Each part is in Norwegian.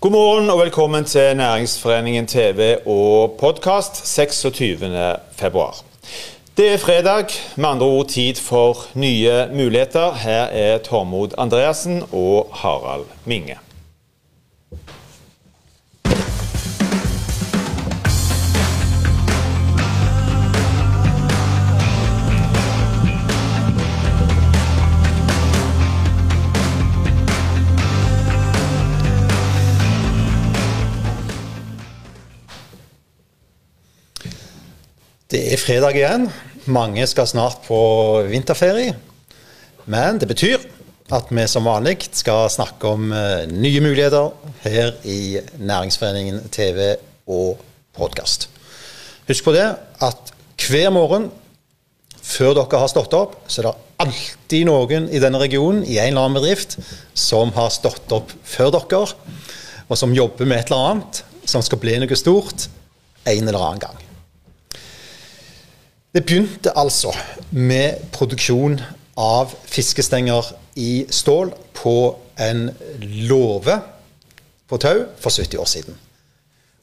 God morgen og velkommen til Næringsforeningen TV og podkast 26. februar. Det er fredag, med andre ord tid for nye muligheter. Her er Tormod Andreassen og Harald Minge. Fredag igjen. Mange skal snart på vinterferie. Men det betyr at vi som vanlig skal snakke om eh, nye muligheter her i Næringsforeningen TV og podkast. Husk på det at hver morgen før dere har stått opp, så er det alltid noen i denne regionen i en eller annen bedrift som har stått opp før dere, og som jobber med et eller annet som skal bli noe stort en eller annen gang. Det begynte altså med produksjon av fiskestenger i stål på en låve på tau for 70 år siden.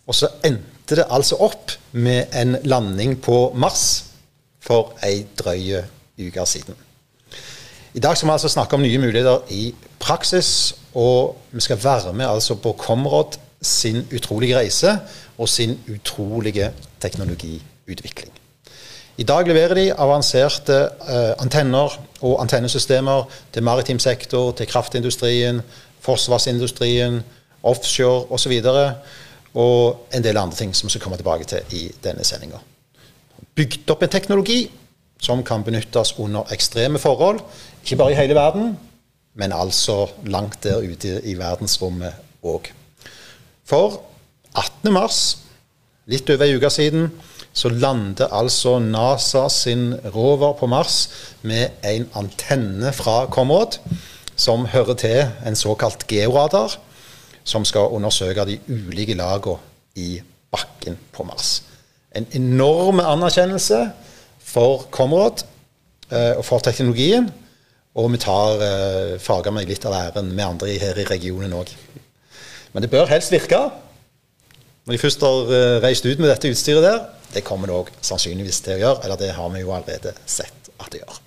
Og så endte det altså opp med en landing på Mars for ei drøye uke siden. I dag skal vi altså snakke om nye muligheter i praksis, og vi skal være med altså på Comrod sin utrolige reise og sin utrolige teknologiutvikling. I dag leverer de avanserte eh, antenner og antennesystemer til maritim sektor, til kraftindustrien, forsvarsindustrien, offshore osv. Og, og en del andre ting som vi skal komme tilbake til i denne sendinga. Bygd opp en teknologi som kan benyttes under ekstreme forhold, ikke bare i hele verden, men altså langt der ute i verdensrommet òg. For 18. mars, litt over ei uke siden, så lander altså NASA sin rover på Mars med en antenne fra Comrod som hører til en såkalt georadar, som skal undersøke de ulike lagene i bakken på Mars. En enorm anerkjennelse for Comrod eh, og for teknologien. Og vi tar eh, fager meg litt av æren med andre her i regionen òg. Men det bør helst virke. Når de først har eh, reist ut med dette utstyret der, det kommer det òg sannsynligvis til å gjøre, eller det har vi jo allerede sett at det gjør.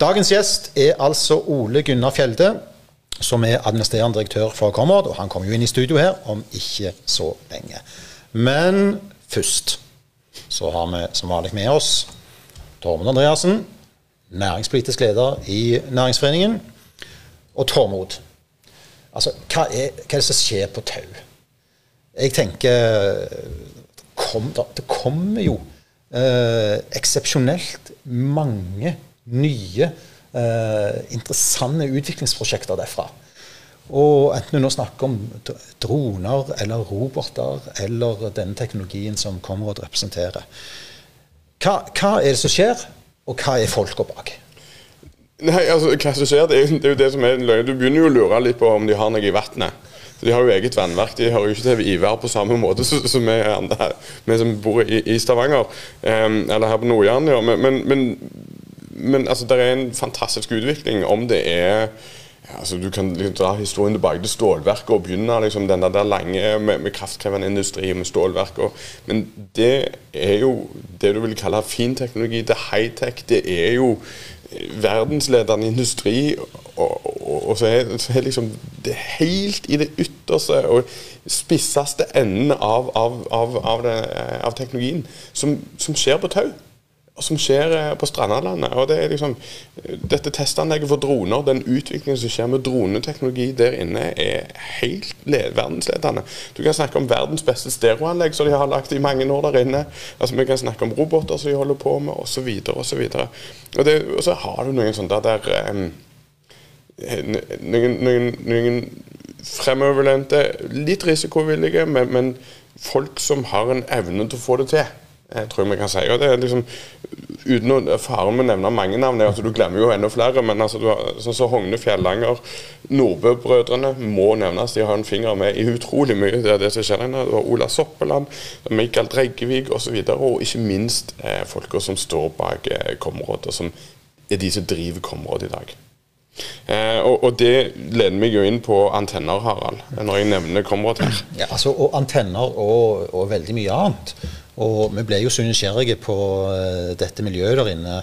Dagens gjest er altså Ole Gunnar Fjelde, som er administrerende direktør for Comrod. Og han kommer jo inn i studio her om ikke så lenge. Men først så har vi som vanlig med oss Tormod Andreassen, næringspolitisk leder i Næringsforeningen. Og Tormod, altså, hva er, hva er det som skjer på Tau? Jeg tenker kom, det kommer jo eh, eksepsjonelt mange nye, eh, interessante utviklingsprosjekter derfra. Og enten du nå snakker om droner eller roboter eller denne teknologien som kommer og representerer. Hva, hva, er det som skjer, og hva er folka bak? Nei, altså, hva som skjer, det er, det er jo det som er løgn. Du begynner jo å lure litt på om de har noe i vannet. De har jo eget vannverk. De hører jo ikke til Ivar på samme måte som vi, vi som bor i, i Stavanger, um, eller her på Nord-Jæren. Ja. Men, men, men, men altså, det er en fantastisk utvikling om det er altså Du kan liksom dra historien tilbake til stålverket og begynne liksom, den der lange med, med kraftkrevende industri med stålverk. Og, men det er jo det du vil kalle fin teknologi. Det er high-tech. Det er jo verdensledende industri. Og, og, og så, er, så er liksom det helt i det ytterste og spisseste enden av, av, av, av, det, av teknologien som, som skjer på tau som skjer eh, på Strandalandet. og det er liksom, Dette testanlegget for droner, den utviklingen som skjer med droneteknologi der inne, er helt verdensledende. Du kan snakke om verdens beste stereoanlegg som de har lagt i mange år der inne. altså Vi kan snakke om roboter som de holder på med, osv. osv. Og, det, og så har du noen sånne der um, noen, noen, noen fremoverlente, litt risikovillige, men, men folk som har en evne til å få det til. Jeg tror vi kan si. Og det er liksom, uten å Faren med å nevne mange navn, altså, du glemmer jo enda flere. Men altså, sånn som Hogne Fjellanger, Nordbø-brødrene må nevnes. De har en finger med i utrolig mye av det som skjer der. Ola Soppeland, Mikael Dreggevik osv. Og, så og ikke minst eh, folka som står bak eh, Kområdet, som er de som driver Kområdet i dag. Eh, og, og, det leder meg jo inn på antenner, Harald, når jeg nevner Kområdet her. Ja, altså, og antenner og, og, veldig mye annet. Og vi ble jo så nysgjerrige på uh, dette miljøet der inne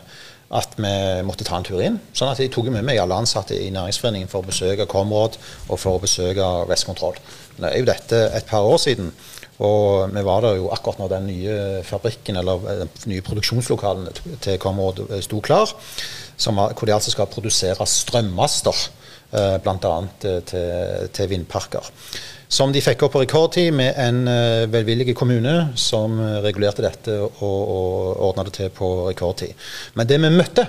at vi måtte ta en tur inn. Sånn at jeg tok med meg alle ansatte i Næringsforeningen for å besøke Kområd og for å besøke Vestkontroll. Det er jo dette et par år siden. Og vi var der jo akkurat når den nye fabrikken, eller eh, nye produksjonslokalene til Kområd sto klar var, hvor de altså skal produsere strømmaster, eh, bl.a. Eh, til, til vindparker. Som de fikk opp på rekordtid med en uh, velvillig kommune som regulerte dette og, og ordna det til på rekordtid. Men det vi møtte,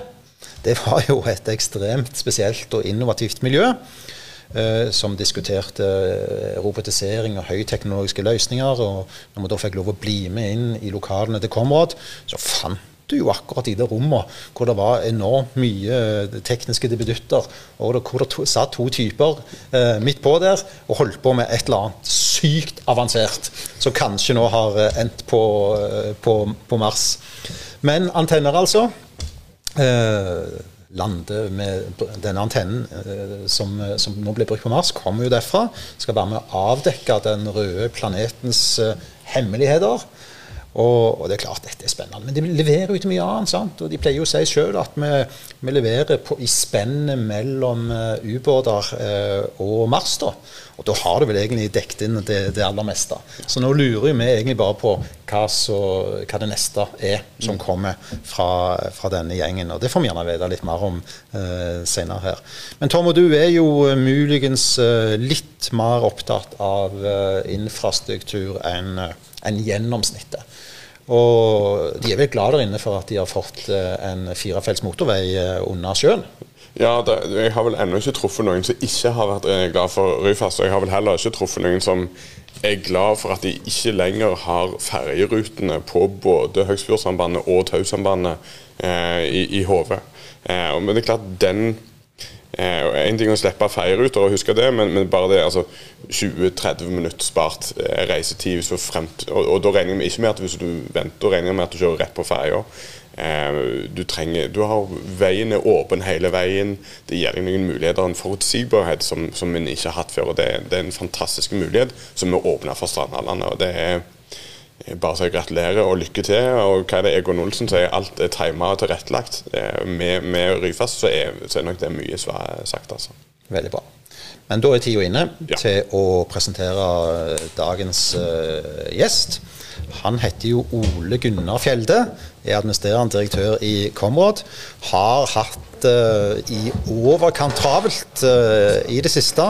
det var jo et ekstremt spesielt og innovativt miljø. Som diskuterte robotisering og høyteknologiske løsninger. og Når vi da fikk lov å bli med inn i lokalene til Komrad, så fant du jo akkurat i det rommet hvor det var enormt mye eh, tekniske debutter og det, hvor det to, satt to typer eh, midt på der og holdt på med et eller annet sykt avansert, som kanskje nå har eh, endt på, eh, på, på Mars. Men antenner, altså. Eh, lande med denne antennen eh, som, som, nå blir brukt på Mars, kommer jo derfra. Skal være med å avdekke den røde planetens hemmeligheter. Og, og, det er klart dette er spennende. Men de leverer jo ikke mye annet. sant? Og De pleier jo å si sjøl at vi, vi, leverer på, i spennet mellom uh, ubåter uh, og Mars. da. Og da har du vel egentlig dekket inn det, det, aller meste. Så nå lurer vi egentlig bare på hva, så, hva det neste er som mm. kommer fra, fra, denne gjengen. Og det får vi gjerne vite litt mer om eh, senere her. Men Tom og du er jo muligens uh, litt mer opptatt av infrastruktur enn en gjennomsnittet. Og de er vel glad der inne for at de har fått eh, en firefelts motorvei eh, under sjøen. Ja, det, jeg har vel ennå ikke truffet noen som ikke har vært eh, glad for Ryfast. Og jeg har vel heller ikke truffet noen som er glad for at de ikke lenger har ferjerutene på både Høgsfjordsambandet og Tausambandet eh, i, i HV. Eh, men det er klart den Eh, en ting å slippe ferjeruter og huske det, men, men bare det altså 20-30 minutter spart eh, reisetid. Fremt, og, og, da regner vi ikke med at hvis du venter, regner vi med at du kjører rett på ferja. Eh, du, trenger, du har Veien er åpen hele veien. Det gir deg noen muligheter, en forutsigbarhet som, som vi ikke har hatt før. og Det, det er en fantastisk mulighet som er åpna for strandhallene. og det er bare si gratulerer og lykke til. Og hva er det Egon Olsen sier, alt er tima og tilrettelagt. Med, med Ryfast så er, så er nok det mye sagt, altså. Veldig bra. Men da er tida inne ja. til å presentere dagens uh, gjest. Han heter jo Ole Gunnar Fjelde, er administrerende direktør i Comrod. Har hatt uh, i overkant travelt uh, i det siste.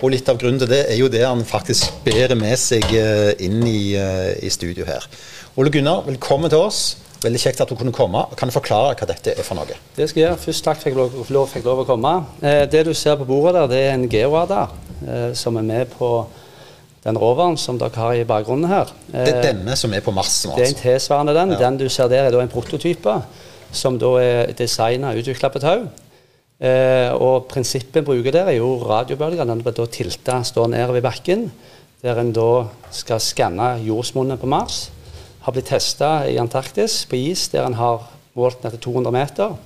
Og litt av grunnen til det er jo det han faktisk bærer med seg uh, inn i, i studio her. Ole Gunnar, velkommen til oss. Veldig kjekt at du kunne komme. Kan du forklare hva dette er for noe? Det skal jeg gjøre. Først takk for at jeg fikk lov å komme. Det du ser på bordet der, det er en georadar som er med på den roveren som dere har i bakgrunnen her. Eh, det er denne som er på Mars Altså. Det er en tilsvarende den. Ja. Den du ser der, er da en prototype som da er designa og utvikla på tau. Eh, og prinsippet en bruker der, er jo radiobølger. Den blir da tilta, står nede ved bakken. Der en da skal skanne jordsmonnet på Mars. Har blitt testa i Antarktis, på is, der en har målt ned til 200 meter.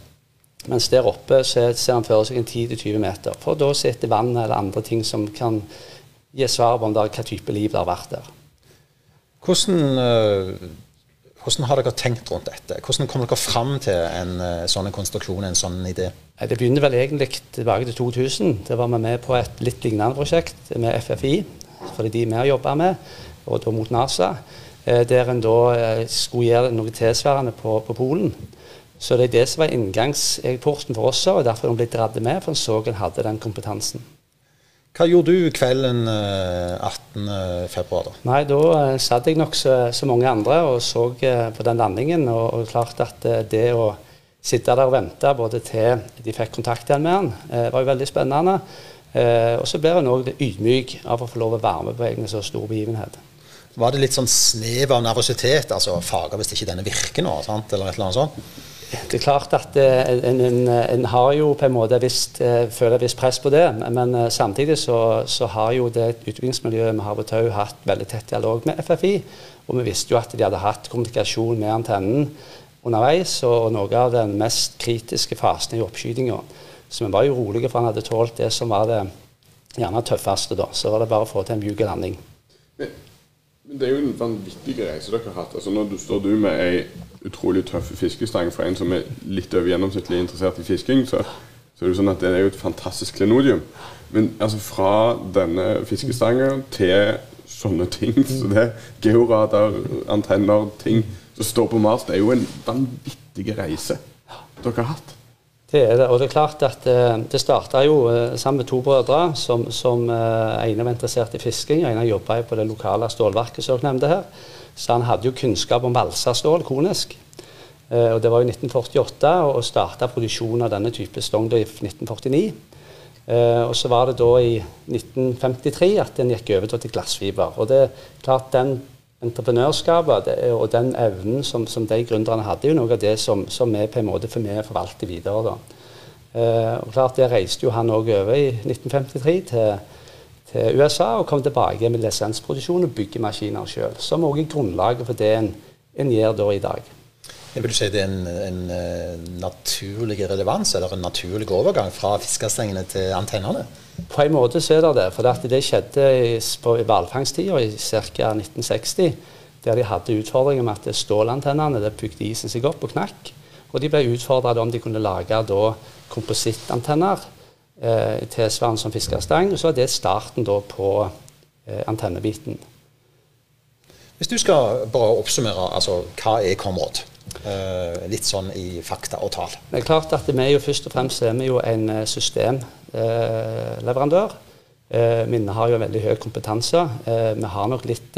Mens der oppe så ser en for seg en 10-20 meter. For da sitter vann eller andre ting som kan gi svar på om det er hva type liv det har vært der. Hvordan uh hvordan har dere tenkt rundt dette? Hvordan kom dere fram til en uh, sånn konstruksjon, en sånn idé? Det begynner vel egentlig tilbake til 2000. Da var vi med på et litt lignende prosjekt med FFI, fordi de vi jobba med, og da mot NASA. Eh, der en da eh, skulle gjøre noe tilsvarende på, på Polen. Så det er det som var inngangsporten for oss, og derfor blitt dratt med, for en så en hadde den kompetansen. Hva gjorde du kvelden 18.2? da? Nei, Da uh, satt jeg nok så, så, mange andre og så på den landingen. Og, og klart at det å sitte der og vente både til de fikk kontakt igjen med han, var jo veldig spennende. og så blir en òg ydmyk av å få lov å være med på egen så stor begivenhet. Var det litt sånn snev av nervøsitet? Altså fager hvis ikke denne virker nå, sant? eller et eller annet sånt? Det er klart at eh, en, en, en har jo på en måte visst, eh, føler et visst press på det, men eh, samtidig så, så har jo det utviklingsmiljøet med og Tau hatt veldig tett dialog med FFI. Og vi visste jo at de hadde hatt kommunikasjon med antennen underveis, og noe av den mest kritiske fasen i oppskytinga. Så vi var jo rolige, for han hadde tålt det som var det gjerne tøffeste. da. Så var det bare å få til en mjuk landing. Men, det er jo en vanvittig reise dere har hatt. Altså du står du med ei utrolig tøff fiskestang for en som er litt over gjennomsnittlig interessert i fisking, så, så er det jo sånn at det er jo et fantastisk klenodium. Men altså fra denne fiskestangen til sånne ting så det Georadar, antenner, ting som står på Mars, det er jo en vanvittig reise dere har hatt. Det er det. Og det er klart at eh, det starta jo eh, sammen med to brødre som, som eh, ene var interessert i fisking, og ene jobba på det lokale stålverket som dere nevnte her. Så han hadde jo kunnskap om valsastål konisk. Og det var i 1948 og starta produksjonen av denne type stongdrift i 1949. Eh, og så var det da i 1953 at den gikk over til glassfiber. Og det er klart den entreprenørskapet og den evnen som, som de gründerne hadde, er jo noe av det som, som vi på en måte for meg forvalter videre. da. Eh, og klart Det reiste jo han òg over i 1953 til, til, USA og kom tilbake med lisensproduksjon og byggemaskiner sjøl. Som òg er grunnlaget for det en, en gjør da i dag. Jeg vil si det er en, en, en naturlig relevans, eller en naturlig overgang fra fiskestengene til antennene? På en måte så er det det. For det skjedde i, på hvalfangsttida i ca. 1960. Der de hadde utfordringer med at stålantennene der bygde isen seg opp og knakk. Og de ble utfordra om de kunne lage da komposittantenner eh, tilsvarende som fiskestang. Og så var det starten da på eh, antennebiten. Hvis du skal bare oppsummere, altså hva er Comrod? Eh, litt sånn i fakta og tall. Det er klart at vi er jo først og fremst er vi jo en eh, systemleverandør. Uh, Minne har jo en veldig høy kompetanse. Uh, vi har nok litt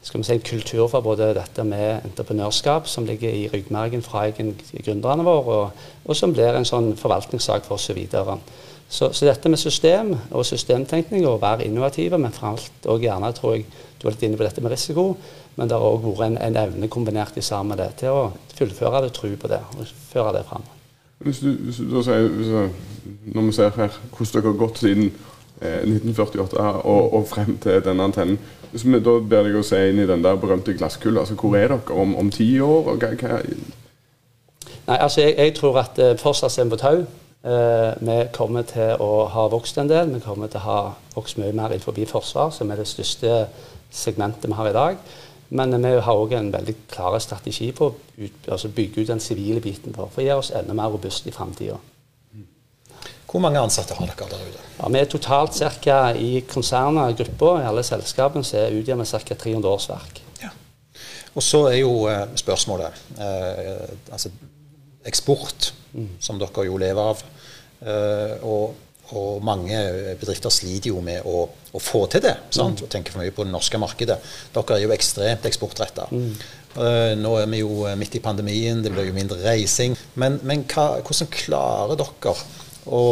skal vi si, kultur for både dette med entreprenørskap, som ligger i ryggmargen fra gründerne våre, og, og, som blir en sånn forvaltningssak for oss videre. Så, så dette med system og systemtenkning og å være innovative, men for alt gjerne tror jeg du var litt inne på dette med risiko, men det har òg vært en, en, evne kombinert i sammen med det til å fullføre det, tro på det og føre det fram. Hvis du, hvis du sier, når vi ser her hvordan dere har gått siden eh, 1948 og, og, frem til denne antennen hvis vi Da ber deg å se inn i den der berømte glasskula. Altså, hvor er dere om, om ti år? hva, hva Nei, altså jeg, jeg, tror at uh, fortsatt er vi på tau. Eh, vi kommer til å ha vokst en del. Vi kommer til å ha vokst mye mer innenfor forsvar, som er det største segmentet vi har i dag. Men vi har òg en veldig klar strategi på å ut, altså bygge ut den sivile biten for, for å gjøre oss enda mer robuste i framtida. Hvor mange ansatte har dere der ute? Ja, vi er totalt ca. i konsernet, gruppa, i alle selskapene, så utgjør vi ca. 300 årsverk. Ja. Og så er jo eh, spørsmålet eh, altså eksport, mm. som dere jo lever av. Eh, og og mange bedrifter sliter jo med å, å få til det. Sant? Mm. Og tenker for mye på det norske markedet. Dere er jo ekstremt eksportretta. Mm. Uh, nå er vi jo midt i pandemien, det blir jo mindre reising. Men, men hva, hvordan klarer dere å,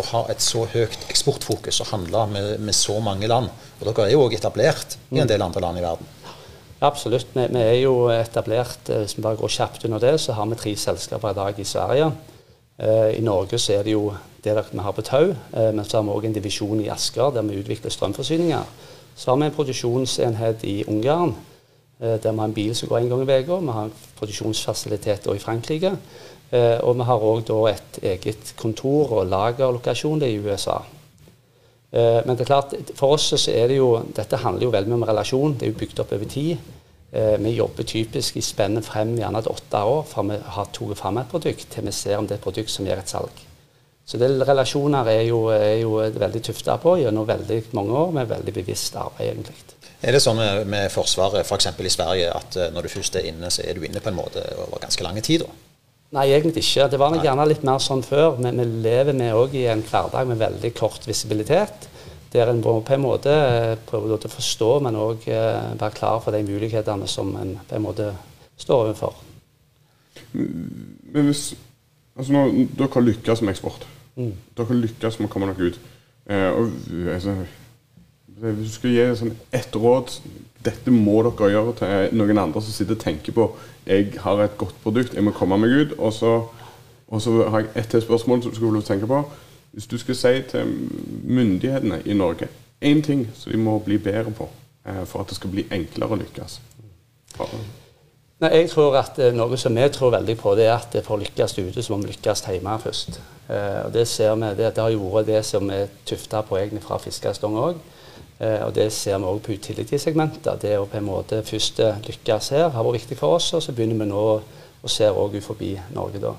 å, ha et så høyt eksportfokus og handle med, med, så mange land? Og dere er jo òg etablert i en mm. del andre land i verden. Absolutt. Vi, vi er jo etablert, eh, hvis vi bare går kjapt under det, så har vi tre selskaper i dag i Sverige. I Norge så er det jo det vi har på Tau. Eh, men så har vi òg en divisjon i Asker der vi utvikler strømforsyninger. Så har vi en produksjonsenhet i Ungarn eh, der vi har en bil som går en gang i uka. Vi har en produksjonsfasilitet i Frankrike. Eh, og vi har òg et eget kontor og lagerlokasjon i USA. Men det er klart, for oss så er det jo Dette handler jo veldig mye om relasjon. Det er jo bygd opp over tid. Vi jobber typisk i spennet frem gjerne til åtte år fra vi har tatt fram et produkt, til vi ser om det er et produkt som gir et salg. Så det, relasjoner er jo, er jo veldig tufta på gjennom veldig mange år med veldig bevisst arbeid, egentlig. Er det sånn med, med Forsvaret f.eks. For i Sverige at uh, når du først er inne, så er du inne på en måte over ganske lange tid? da? Nei, egentlig ikke. Det var nok gjerne litt mer sånn før. Men vi lever med òg i en hverdag med veldig kort visibilitet. Der en må på en måte eh, prøve å forstå, men òg uh, være klar for de mulighetene som en på en måte står overfor. Men hvis Altså når Dere lykkes med eksport. Mm. Dere lykkes med å komme dere ut. Eh, og, altså, hvis du skulle gi sånn ett råd Dette må dere gjøre til noen andre som sitter og tenker på Jeg har et godt produkt, jeg må komme meg ut. Og så, og så har jeg ett til spørsmål som du skulle tenke på. Hvis du skal si til myndighetene i Norge én ting som de må bli bedre på eh, for at det skal bli enklere å lykkes. Nei, jeg tror at eh, Noe som vi tror veldig på, det er at for å lykkes ute, så må vi lykkes hjemme først. Eh, og Det ser vi, det, det har vært det som er tufta på egentlig fra fiskestong òg. Eh, og Det ser vi òg på utility-segmentet. Det å på en måte først lykkes her har vært viktig for oss, og så begynner vi nå å se òg forbi Norge da.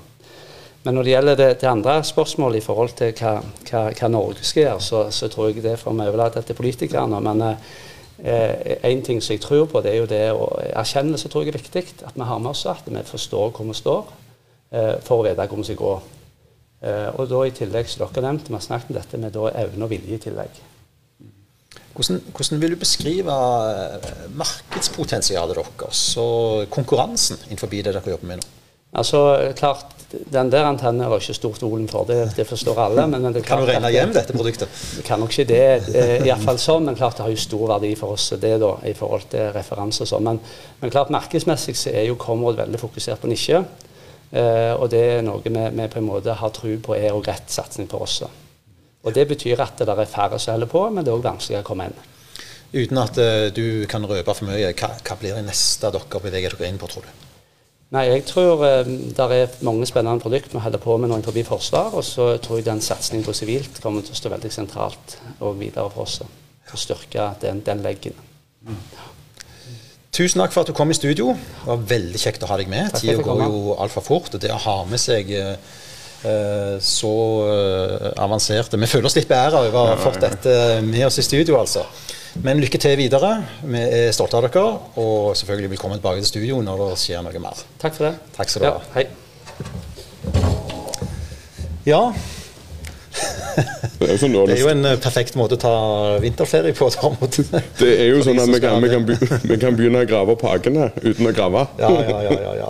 Men når det gjelder det, det andre spørsmålet i forhold til hva, hva, hva Norge skal gjøre, så, så, tror jeg det får vi overlate til politikerne. Men eh, en ting som jeg tror på, det er jo det å erkjennelse tror jeg er viktig. At vi har med oss at vi forstår hvor vi står, eh, for å vite hvor vi skal gå. Eh, og da i tillegg, som dere nevnte, vi har snakket om dette med evne og vilje i tillegg. Hvordan, hvordan, vil du beskrive eh, markedspotensialet deres og konkurransen innenfor det dere jobber med nå? Altså, klart, Den der antennen er det ikke stort volum for, det, det, forstår alle. Men, men det kan du regne hjem dette produktet? Kan nok ikke det, eh, iallfall sånn. Men klart det har jo stor verdi for oss det da, i forhold til referanser og sånn. Men, men, klart markedsmessig så er jo Comrod veldig fokusert på nisje. Eh, og det er noe vi, vi, på en måte har tro på er og rett satsing på oss. Og Det betyr at det er færre som holder på, men det er òg vanskeligere å komme inn. Uten at uh, du kan røpe for mye, hva, hva blir det neste dere beveger dere inn på, tror du? Nei, jeg tror eh, det er mange spennende produkter vi holder på med nå forbi forsvar. Og så tror jeg den satsingen på sivilt kommer til å stå veldig sentralt og videre for oss. For å styrke den, den leggen. Mm. Tusen takk for at du kom i studio. Det var veldig kjekt å ha deg med. Tida går jo altfor fort. Og det å ha med seg eh, så uh, avanserte Vi føler oss litt beæra over å ha fått dette med oss i studio, altså. Men lykke til videre. Vi er stolte av dere, og selvfølgelig velkommen tilbake til studio når det skjer noe mer. Takk for det. Takk skal du ha. hei. Ja. Det er, sånn det er, jo en eh, perfekt måte å ta vinterferie på. det er jo sånn at vi kan, vi, kan begynne, vi kan, begynne å grave på hagene uten å grave. ja, ja, ja, ja.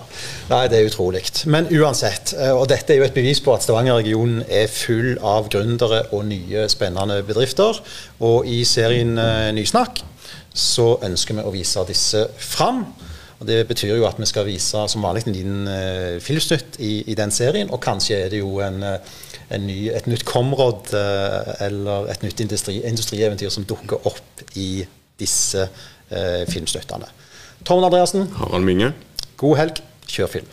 Nei, det er utrolig. Men uansett, eh, og dette er jo et bevis på at Stavanger-regionen er full av gründere og nye, spennende bedrifter. Og i serien eh, Nysnakk så ønsker vi å vise disse fram. Og Det betyr jo at vi skal vise som vanlig en liten filmsnutt i, i, den serien. Og kanskje er det jo en ny, et nytt Comrod eh, eller et nytt industri, industrieventyr som dukker opp i disse eh, filmstøttene. Tormod Andreassen. Harald Minge. God helg. Kjør film.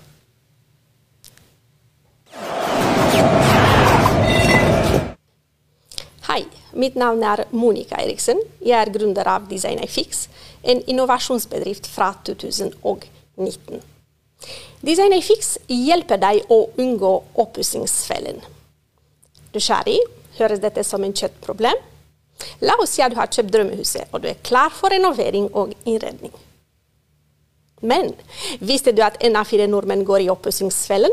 Hei, mitt navn er Monica Eriksen. Jeg er gründer av DesignIFix, en innovasjonsbedrift fra 2019. DesignIFix hjelper deg å unngå oppussingsfellen nysgjerrig, høres dette som en kjøttproblem? La oss si at du har kjøpt drømmehuset, og du er klar for renovering og innredning. Men visste du at en av fire nordmenn går i oppussingsfellen?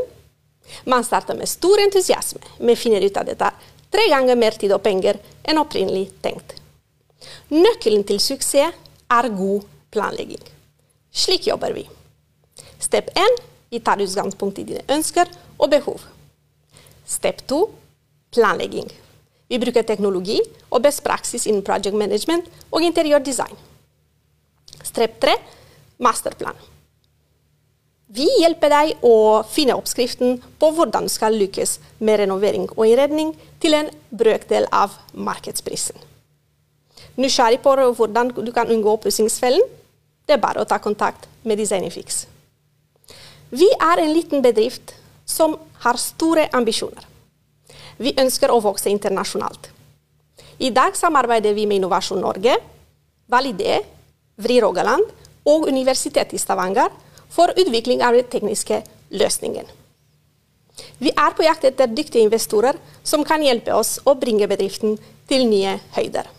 Man starter med stor entusiasme, men finner ut at det tar tre ganger mer tid og penger enn opprinnelig tenkt. Nøkkelen til suksess er god planlegging. Slik jobber vi. Step 1 vi tar utgangspunkt i dine ønsker og behov. Step 2 planlegging. Vi bruker teknologi og best praksis innen project management og interiørdesign. Strep 3 masterplan. Vi hjelper deg å finne oppskriften på hvordan du skal lykkes med renovering og innredning til en brøkdel av markedsprisen. Nysgjerrig på hvordan du kan unngå oppussingsfellen? Det er bare å ta kontakt med Designifix. Vi er en liten bedrift som har store ambisjoner. Vi ønsker å vokse internasjonalt. I dag samarbeider vi med Innovasjon Norge, Validé, Vri Rogaland og Universitetet i Stavanger for utvikling av den tekniske løsningen. Vi er på jakt etter dyktige investorer som kan hjelpe oss å bringe bedriften til nye høyder.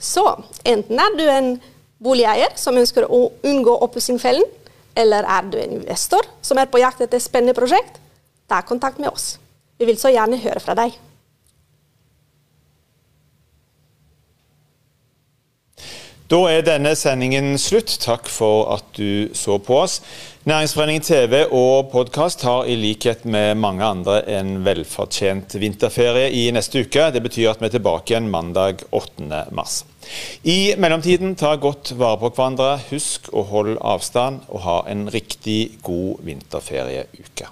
Så enten er du en boligeier som ønsker å unngå oppussingfellen, eller er du en investor som er på jakt etter spennende prosjekt, ta kontakt med oss. Vi vil så gjerne høre fra deg. Da er denne sendingen slutt. Takk for at du så på oss. Næringsforeningen TV og podkast har i likhet med mange andre en velfortjent vinterferie i neste uke. Det betyr at vi er tilbake igjen mandag 8. mars. I mellomtiden, ta godt vare på hverandre. Husk å holde avstand og ha en riktig god vinterferieuke.